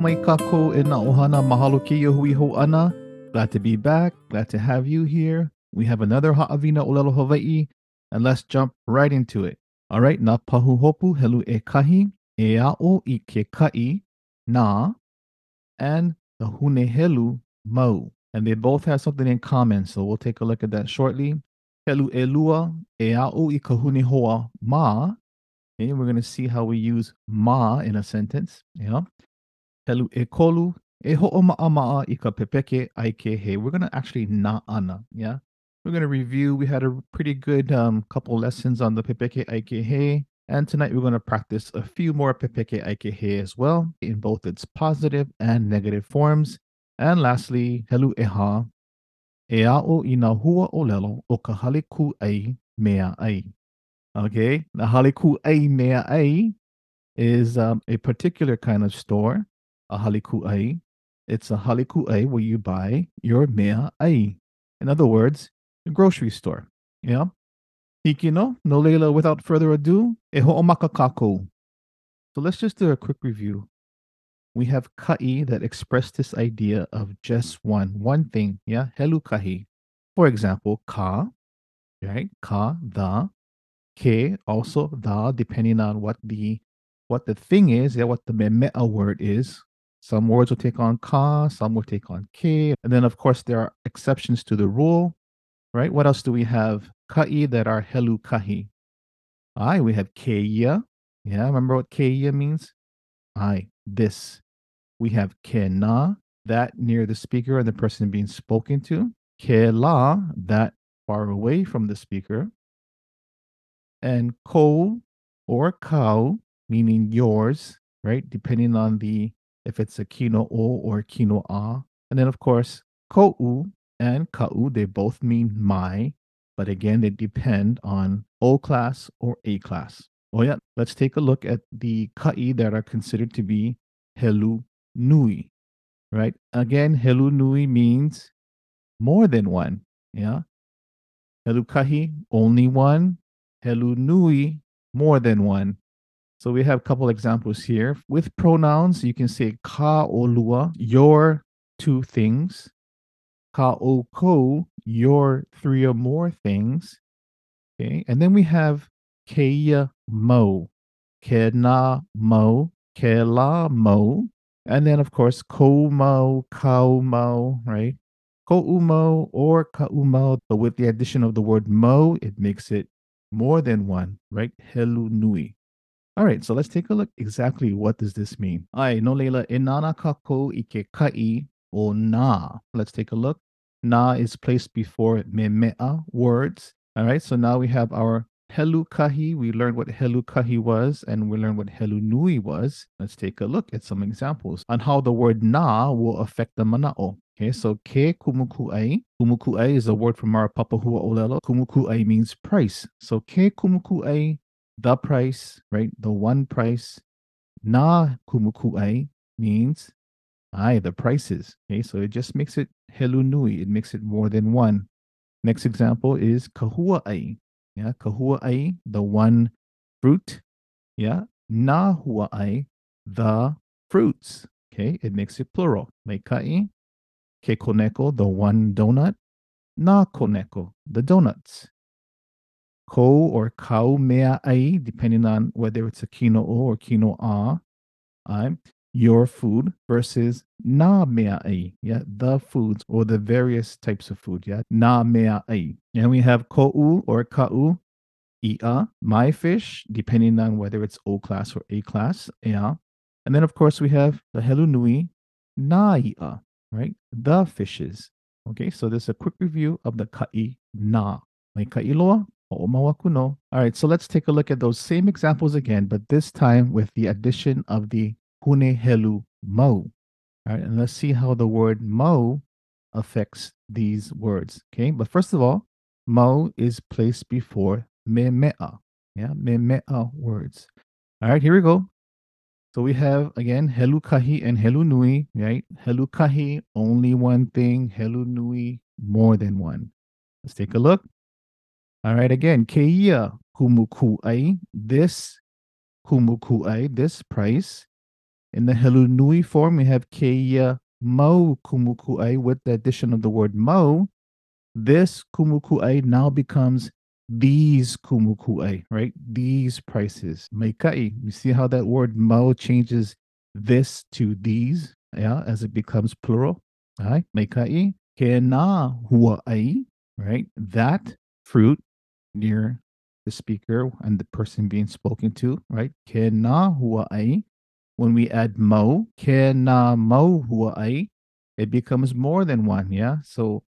Mai kako e na ohana mahalo ke hui ho ana. Glad to be back. Glad to have you here. We have another Ha'awina Olelo Hawaii, and let's jump right into it. All right, na pahu hopu helu e kahi, e a'o i ke kai, na, and the hune helu mau. And they both have something in common, so we'll take a look at that shortly. Helu e lua, e a'o i ka hune hoa ma. And we're going to see how we use ma in a sentence. Yeah. E kolu, e i ka pepeke ai ke he. We're going to actually na ana. Yeah. We're going to review. We had a pretty good um, couple lessons on the pepeke ai ke he. And tonight we're going to practice a few more pepeke ai ke he as well in both its positive and negative forms. And lastly, helu e ha, e a'o i na hua o lelo o ka hale ku ai mea ai. Okay, the hale ku ai mea ai is um, a particular kind of store, a hale ku ai. It's a hale ku ai where you buy your mea ai. In other words, a grocery store. Yeah. Hikino, no leila, without further ado, e ho'omaka kako. So let's just do a quick review. We have ka'i that express this idea of just one, one thing. Yeah. Helu kahi. For example, ka, right? Ka, the, ke, also the, depending on what the what the thing is, yeah, what the memea word is. Some words will take on ka, some will take on ke. And then of course there are exceptions to the rule right? What else do we have? Ka'i that are helu kahi. Aye, we have keia. Yeah, remember what keia means? Aye, this. We have kena, that near the speaker and the person being spoken to. Ke la, that far away from the speaker. And ko or kau, meaning yours, right? Depending on the if it's a kino o or kino a. And then of course, ko'u, and ka'u, they both mean my, but again, they depend on O class or A class. Oh yeah, let's take a look at the ka'i that are considered to be helu nui, right? Again, helu nui means more than one. Yeah. Helu kahi, only one. Helu nui, more than one. So we have a couple examples here. With pronouns, you can say ka o lua, your two things ka o ko, your three or more things. Okay. And then we have keia mo, ke na mo, ke la mo. And then, of course, ko mo, kau mo, right? Ko'umo or ka'umo, but with the addition of the word mo, it makes it more than one, right? Helu nui. All right, so let's take a look exactly what does this mean. Ai, no leila, inana kako ike kai o na. Let's take a look. Na is placed before memea words. All right, so now we have our helu kahi. We learned what helu kahi was, and we learned what helu nui was. Let's take a look at some examples on how the word na will affect the mana'o. Okay, so ke kumuku'ai. Kumuku'ai is a word from our Papahua Olelo. Kumuku'ai means price. So ke kumuku'ai, the price, right? The one price. Na kumuku'ai means Aye, the prices. Okay, so it just makes it helu nui. It makes it more than one. Next example is kahua'ai. Yeah, kahua'ai, the one fruit. Yeah, na nahua'ai, the fruits. Okay, it makes it plural. Meikai, ke koneko, the one donut. Na koneko, the donuts. Ko or kau mea ai, depending on whether it's a kino o or kino a. Um, your food versus na mea ai, yeah, the foods or the various types of food, yeah, na mea ai. And we have ko'u or ka'u, i'a, my fish, depending on whether it's O class or A class, yeah. And then, of course, we have the helu nui, na i'a, right, the fishes. Okay, so this is a quick review of the ka'i na. Mai ka'iloa, All right, so let's take a look at those same examples again, but this time with the addition of the hune helu mo. All right, and let's see how the word mo affects these words. Okay, but first of all, mo is placed before memea. Yeah, memea words. All right, here we go. So we have again helu kahi and helu nui, right? Helu kahi, only one thing. Helu nui, more than one. Let's take a look. All right, again, keia kumuku'ai, this kumuku'ai, this price In the Helunui form, we have Keia Mo Kumuku'ai with the addition of the word Mo. This Kumuku'ai now becomes these Kumuku'ai, right? These prices. Meikai. You see how that word Mo changes this to these, yeah, as it becomes plural. All right. Meikai. Kena Hua'ai, right? That fruit near the speaker and the person being spoken to, right? Kena Hua'ai when we add mo, ke na mo hua'ai, it becomes more than one. Yeah. So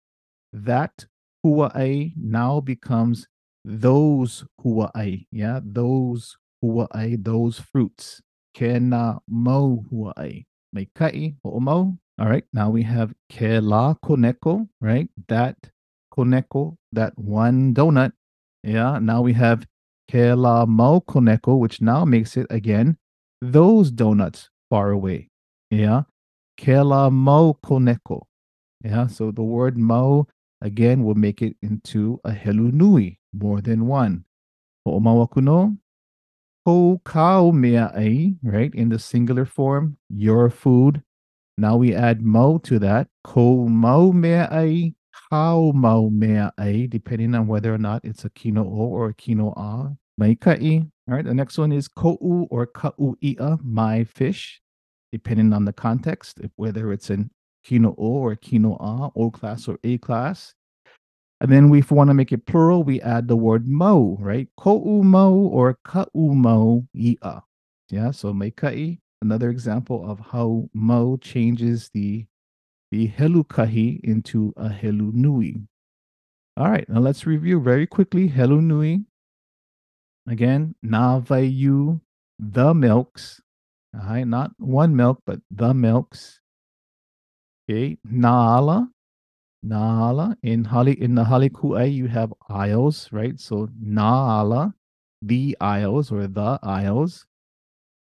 that hua'ai now becomes those hua'ai. Yeah. Those hua'ai, those fruits. Ke na mo hua'ai. May kai mo. All right. Now we have ke la koneko, right? That koneko, that one donut. Yeah. Now we have ke la mo koneko, which now makes it again those donuts far away. Yeah. Kela koneko. Yeah. So the word mo again will make it into a helu nui, more than one. Ho'omawakuno. Ko mea ai, right? In the singular form, your food. Now we add mo to that. Ko mea ai, how mo mea ai, depending on whether or not it's a kino o or a kino a. Maikai. All right. The next one is ko'u or ka'u'i'a, my fish, depending on the context, whether it's in kino o or kino a, o class or a class. And then we, if we want to make it plural, we add the word mo, right? Ko'u mo or ka'u mo i'a. Yeah. So meikai, another example of how mo changes the the helukahi into a helu nui. All right. Now let's review very quickly helu nui Again, Navayu, the milks. All right, not one milk, but the milks. Okay, Naala, Naala. In Hali in the Haliku'ai, you have aisles, right? So Naala, the aisles or the aisles.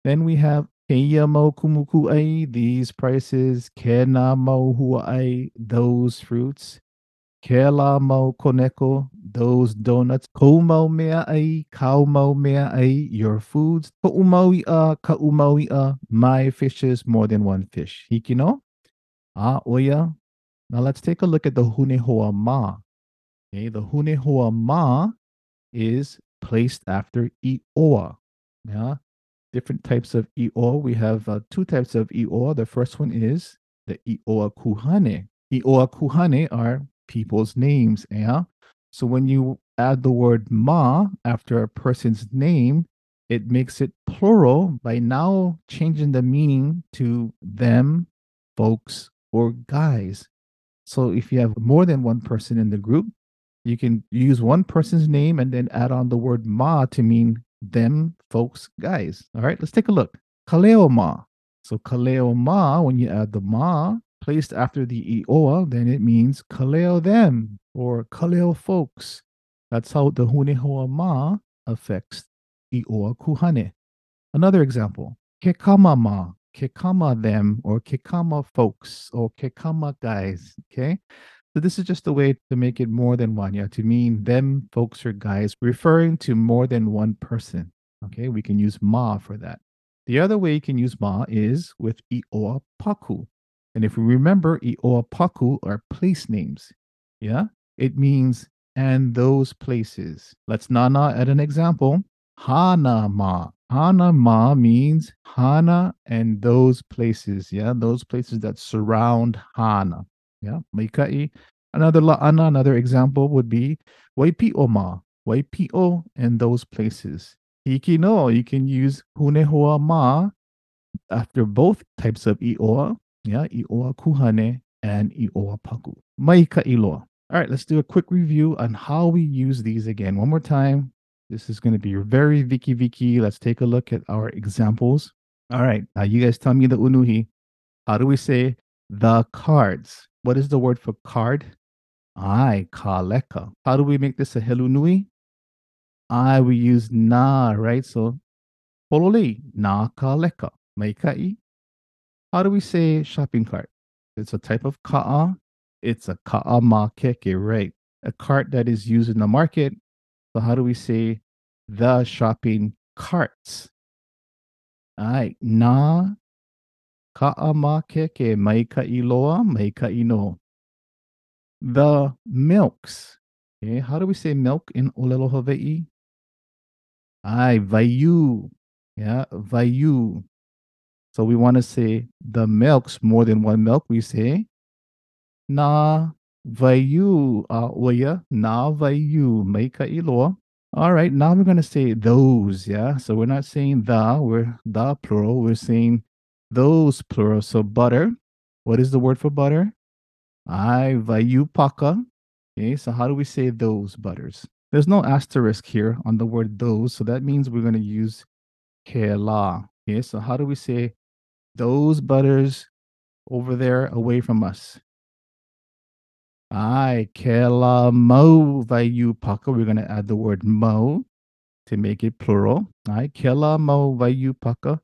Then we have Keyamo Kumuku'ai, these prices, Kenamo Hua'ai, those fruits. Kela mo koneko, those donuts. Komo mea ai, kaumo mea ai, your foods. Ko'umaui a, ka'umaui a, my fishes, more than one fish. Hikino? Ah, oya. Now let's take a look at the hunehoa ma. Okay, the hunehoa ma is placed after i'oa. Yeah, different types of i'oa. We have uh, two types of i'oa. The first one is the i'oa kuhane. I'oa kuhane are people's names. Yeah. So when you add the word ma after a person's name, it makes it plural by now changing the meaning to them, folks, or guys. So if you have more than one person in the group, you can use one person's name and then add on the word ma to mean them, folks, guys. All right, let's take a look. Kaleo ma. So kaleo ma, when you add the ma, placed after the ioa, then it means kaleo them or kaleo folks. That's how the hunehoa ma affects ioa kuhane. Another example, kekama ma, kekama them or kekama folks or kekama guys. Okay. So this is just a way to make it more than one, yeah, to mean them folks or guys, referring to more than one person. Okay, we can use ma for that. The other way you can use ma is with ioa paku. And if we remember, ioa paku are place names. Yeah. It means and those places. Let's nana at an example. Hana ma. Hana ma means Hana and those places. Yeah. Those places that surround Hana. Yeah. Maikai. Another la'ana, another example would be Waipi'o ma. Waipi'o and those places. Hiki no, you can use Hunehoa ma after both types of Ioa yeah, Ioa Kuhane and Ioa Paku. Maika Iloa. All right, let's do a quick review on how we use these again. One more time. This is going to be very Viki Viki. Let's take a look at our examples. All right, now you guys tell me the unuhi. How do we say the cards? What is the word for card? I, kaleka. How do we make this a helunui? I, we use na, right? So, pololi, na kaleka. Maikai, how do we say shopping cart? It's a type of ka'a. It's a ka'a makeke, right? A cart that is used in the market. So how do we say the shopping carts? All right. Na Ka'amakeke mai ka'iloa, mai ka'ino. The milks. Okay, how do we say milk in Olelo Hawaii? Ai, vayu. Yeah, vayu. So we want to say the milks, more than one milk, we say na vayu a oya, na vayu, mai ka'iloa. All right, now we're going to say those, yeah? So we're not saying the, we're the plural, we're saying those plural. So butter, what is the word for butter? I vayu paka. Okay, so how do we say those butters? There's no asterisk here on the word those, so that means we're going to use kela. Okay, so how do we say those butters over there away from us? I kela mo vayu paka. We're going to add the word mo to make it plural. I kela mo vayu paka.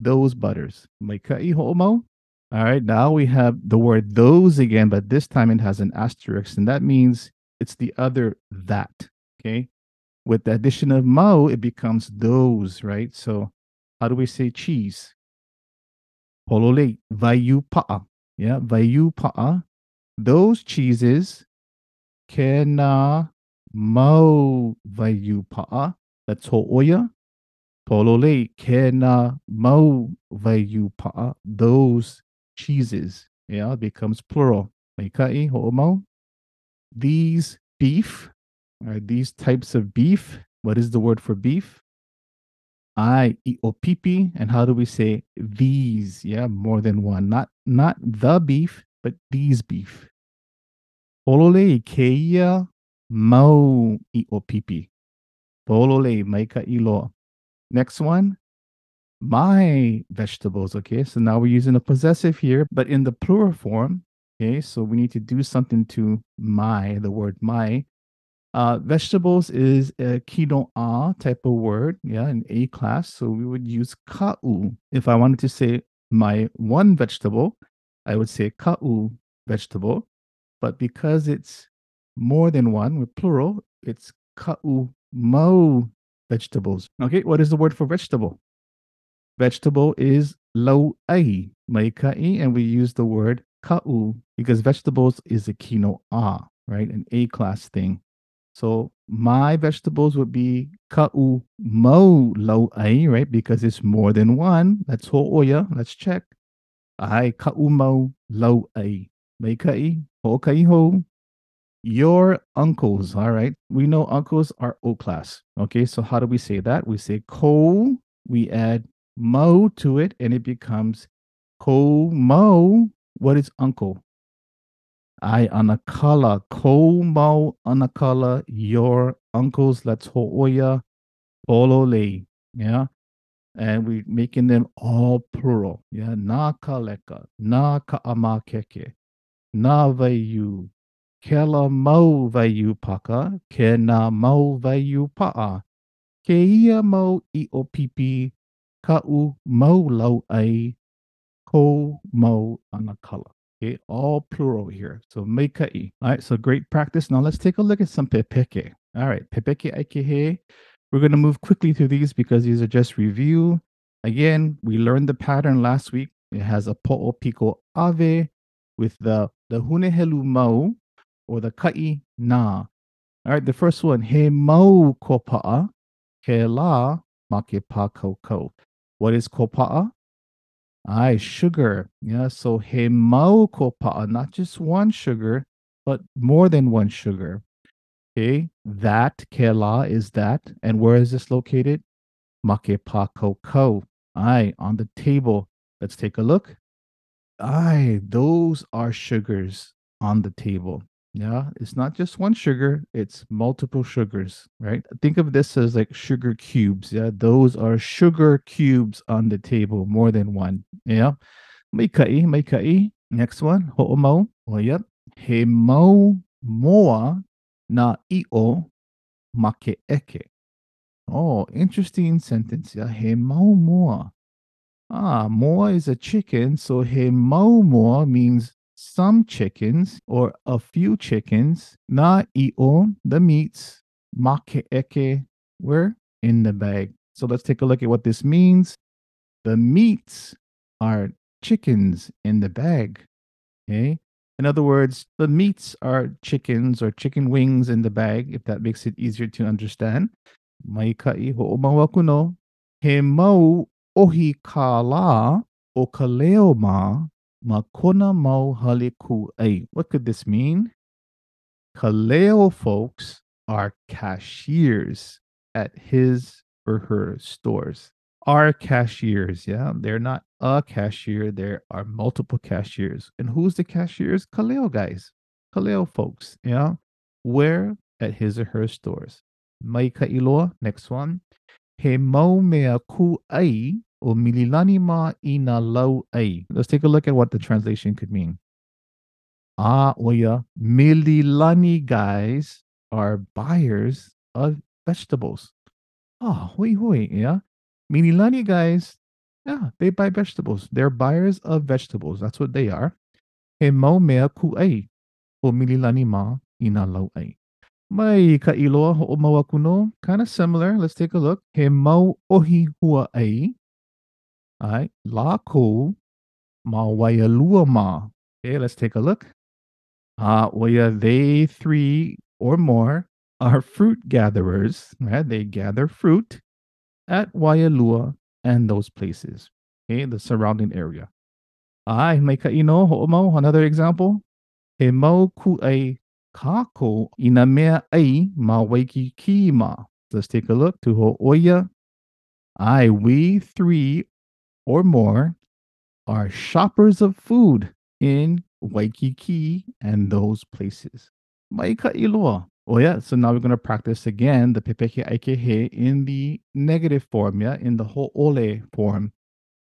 Those butters. All right, now we have the word those again, but this time it has an asterisk, and that means it's the other that. Okay. With the addition of mo, it becomes those, right? So how do we say cheese? Polole, vayu pa'a. Yeah, vayu pa'a. Those cheeses kena mo vayu pa'a. That's ho'oya. Polole kena mo vayu pa'a. Those cheeses. Yeah, becomes plural. Meikai ho'omo. These beef, right, these types of beef. What is the word for beef? I iopipi. And how do we say these? Yeah, more than one. Not not the beef, but these beef. Polole keia mau iopipi. Polole maika ilo. Next one, my vegetables. Okay, so now we're using a possessive here, but in the plural form. Okay, so we need to do something to my, the word my. Uh, vegetables is a kino a type of word, yeah, in A class. So we would use ka'u. If I wanted to say my one vegetable, I would say ka'u vegetable. But because it's more than one, with plural, it's ka'u mo vegetables. Okay, what is the word for vegetable? Vegetable is lau'ai, maikai, and we use the word ka'u because vegetables is a kino a, right? An A class thing. So my vegetables would be ka'u mo lau'ai, right? Because it's more than one. That's ho'oya. Let's check. Ai ka'u mo lau'ai. Maikai, ho'okai ho. Your uncles, all right? We know uncles are O class. Okay, so how do we say that? We say ko, we add mo to it, and it becomes ko mo. What is uncle? I anakala, ko mo anakala, your uncles, let's ho'oya, polole. Yeah. And we're making them all plural. Yeah. Na kaleka, na ka'amakeke, na vayu, Kela mau vayu paka, ke na mau vayu pa'a. Ke ia mau i o pipi, ka u mau lau ai, ko mau anakala. Okay, all plural here. So meikai. All right, so great practice. Now let's take a look at some pepeke. All right, pepeke aikehe. We're going to move quickly through these because these are just review. Again, we learned the pattern last week. It has a po'o piko ave with the the hunehelu mau or the ka'i na. All right, the first one, he mau kopa'a, ke la make pa koko. What is kopa'a? Aye, sugar. Yeah, so he mau kopa'a, not just one sugar, but more than one sugar. Okay, that ke la is that. And where is this located? Make pa koko. Aye, on the table. Let's take a look. Aye, those are sugars on the table. Yeah, it's not just one sugar, it's multiple sugars, right? Think of this as like sugar cubes. Yeah, those are sugar cubes on the table, more than one. Yeah. May kai, may kai. Next one, ho'omo. Well, yep. He mo moa na i'o make eke. Oh, interesting sentence. Yeah, he mo moa. Ah, moa is a chicken, so he mo moa means some chickens or a few chickens, na i'o, oh, the meats, make eke, were in the bag. So let's take a look at what this means. The meats are chickens in the bag. Okay. In other words, the meats are chickens or chicken wings in the bag, if that makes it easier to understand. Mai ka'i ho'omaua kuno. He mau ohi ka la o ka leo ma ma kona mau hale ku. What could this mean? Kaleo folks are cashiers at his or her stores. Are cashiers, yeah? They're not a cashier, there are multiple cashiers. And who's the cashiers? Kaleo guys, Kaleo folks, yeah? Where? At his or her stores. Mai iloa, next one. He mau mea ku ai o mililani ma ina lau ai. Let's take a look at what the translation could mean. Ah, oya, mililani guys are buyers of vegetables. Oh, hui hui, yeah. Mililani guys, yeah, they buy vegetables. They're buyers of vegetables. That's what they are. He mau mea ku ai o mililani ma ina lau ai. Mai ka iloa ho o maua kuno, kind of similar. Let's take a look. He mau ohi hua ai. All right, ma waialua ma. Okay, let's take a look. Uh, yeah, they three or more are fruit gatherers, right? They gather fruit at Waialua and those places, okay, the surrounding area. Ai, mai ka ino ho'omo, another example. He mau ku ai kako ina mea ai ma waikiki ma. Let's take a look to ho'oia. Ai, we three or more are shoppers of food in Waikiki and those places. Maika iloa. Oh yeah, so now we're going to practice again the pepeke aikehe in the negative form, yeah, in the ho'ole form.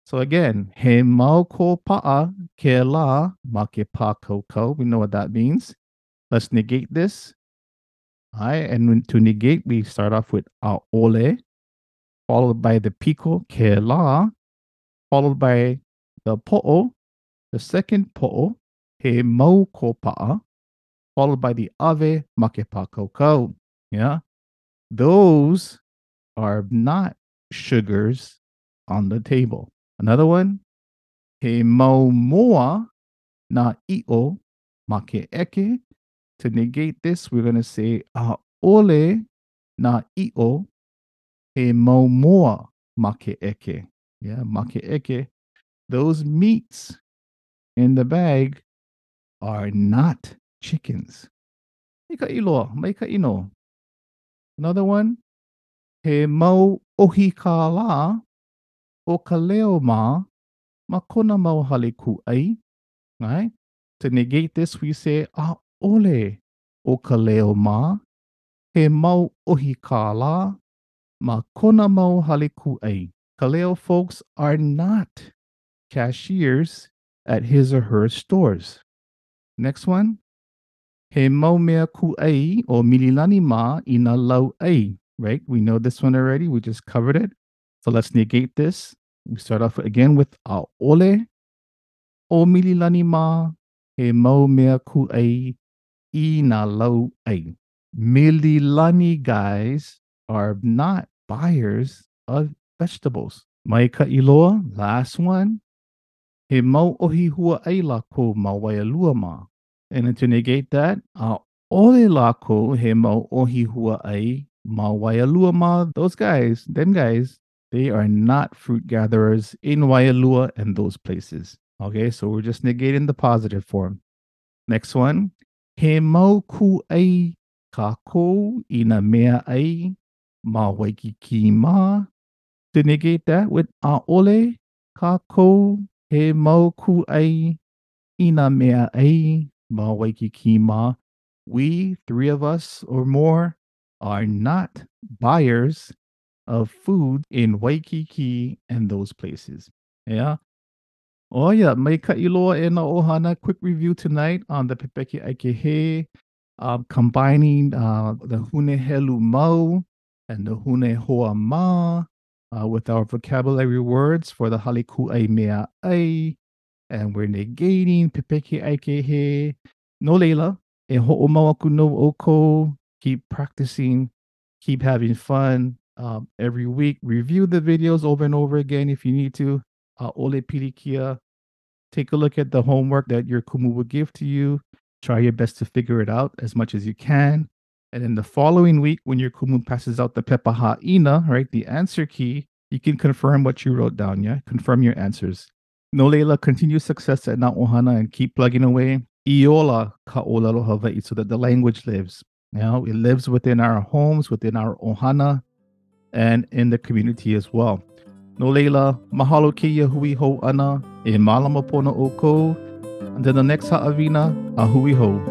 So again, he mau ko pa'a ke la ma ke pa koko. We know what that means. Let's negate this. All right, and to negate, we start off with a ole, followed by the piko ke la, followed by the po'o, the second po'o, he mau ko pa'a, followed by the ave makepa koko. Yeah. Those are not sugars on the table. Another one, he mau moa na i'o make eke. To negate this, we're going to say a ole na i'o he mau moa make eke. Yeah, make eke. Those meats in the bag are not chickens. Ika ilo, maika ino. Another one, he mau ohi ka o ka leo ma ma kona mau hale ku ai. Right? To negate this, we say a ole o ka leo ma he mau ohi ka la ma kona mau hale ku ai. Kaleo folks are not cashiers at his or her stores. Next one. He mau mea ku ai o mililani ma ina lau ai. Right? We know this one already. We just covered it. So let's negate this. We start off again with a ole o mililani ma he ku ai ina lau ai. Mililani guys are not buyers of vegetables. Mai ka iloa, last one. He mau ohi hua ai la ko ma. And to negate that, a ole la ko he mau ohi hua ai ma waialua ma. Those guys, them guys, they are not fruit gatherers in Waialua and those places. Okay, so we're just negating the positive form. Next one. He mau ku ai ka ko ina mea ai ma waikiki ma. To negate that with a ole ka ko he mau ku ai ina mea ai ma waikiki ma. We, three of us or more, are not buyers of food in Waikiki and those places. Yeah. Oh yeah, may iloa e na ohana. Quick review tonight on the Pepeke Aikehe, uh, combining uh, the Hune Helu Mau and the Hune Hoa Ma uh, with our vocabulary words for the Haliku Ai Mea Ai. And we're negating Pepeke Aikehe. No leila. E ho'omawaku no oko. Keep practicing. Keep having fun um, every week. Review the videos over and over again if you need to. Uh, ole pilikia. take a look at the homework that your kumu will give to you. Try your best to figure it out as much as you can. And then the following week, when your kumu passes out the pepaha'ina, right, the answer key, you can confirm what you wrote down, yeah? Confirm your answers. No Leila, continue success at Na Ohana and keep plugging away. Iola ka'olelo Hawaii, so that the language lives. You know, it lives within our homes, within our Ohana, and in the community as well. No leila, mahalo ke hui ho ana, e malama pona o ko. Until the next ha'avina, a hui ho.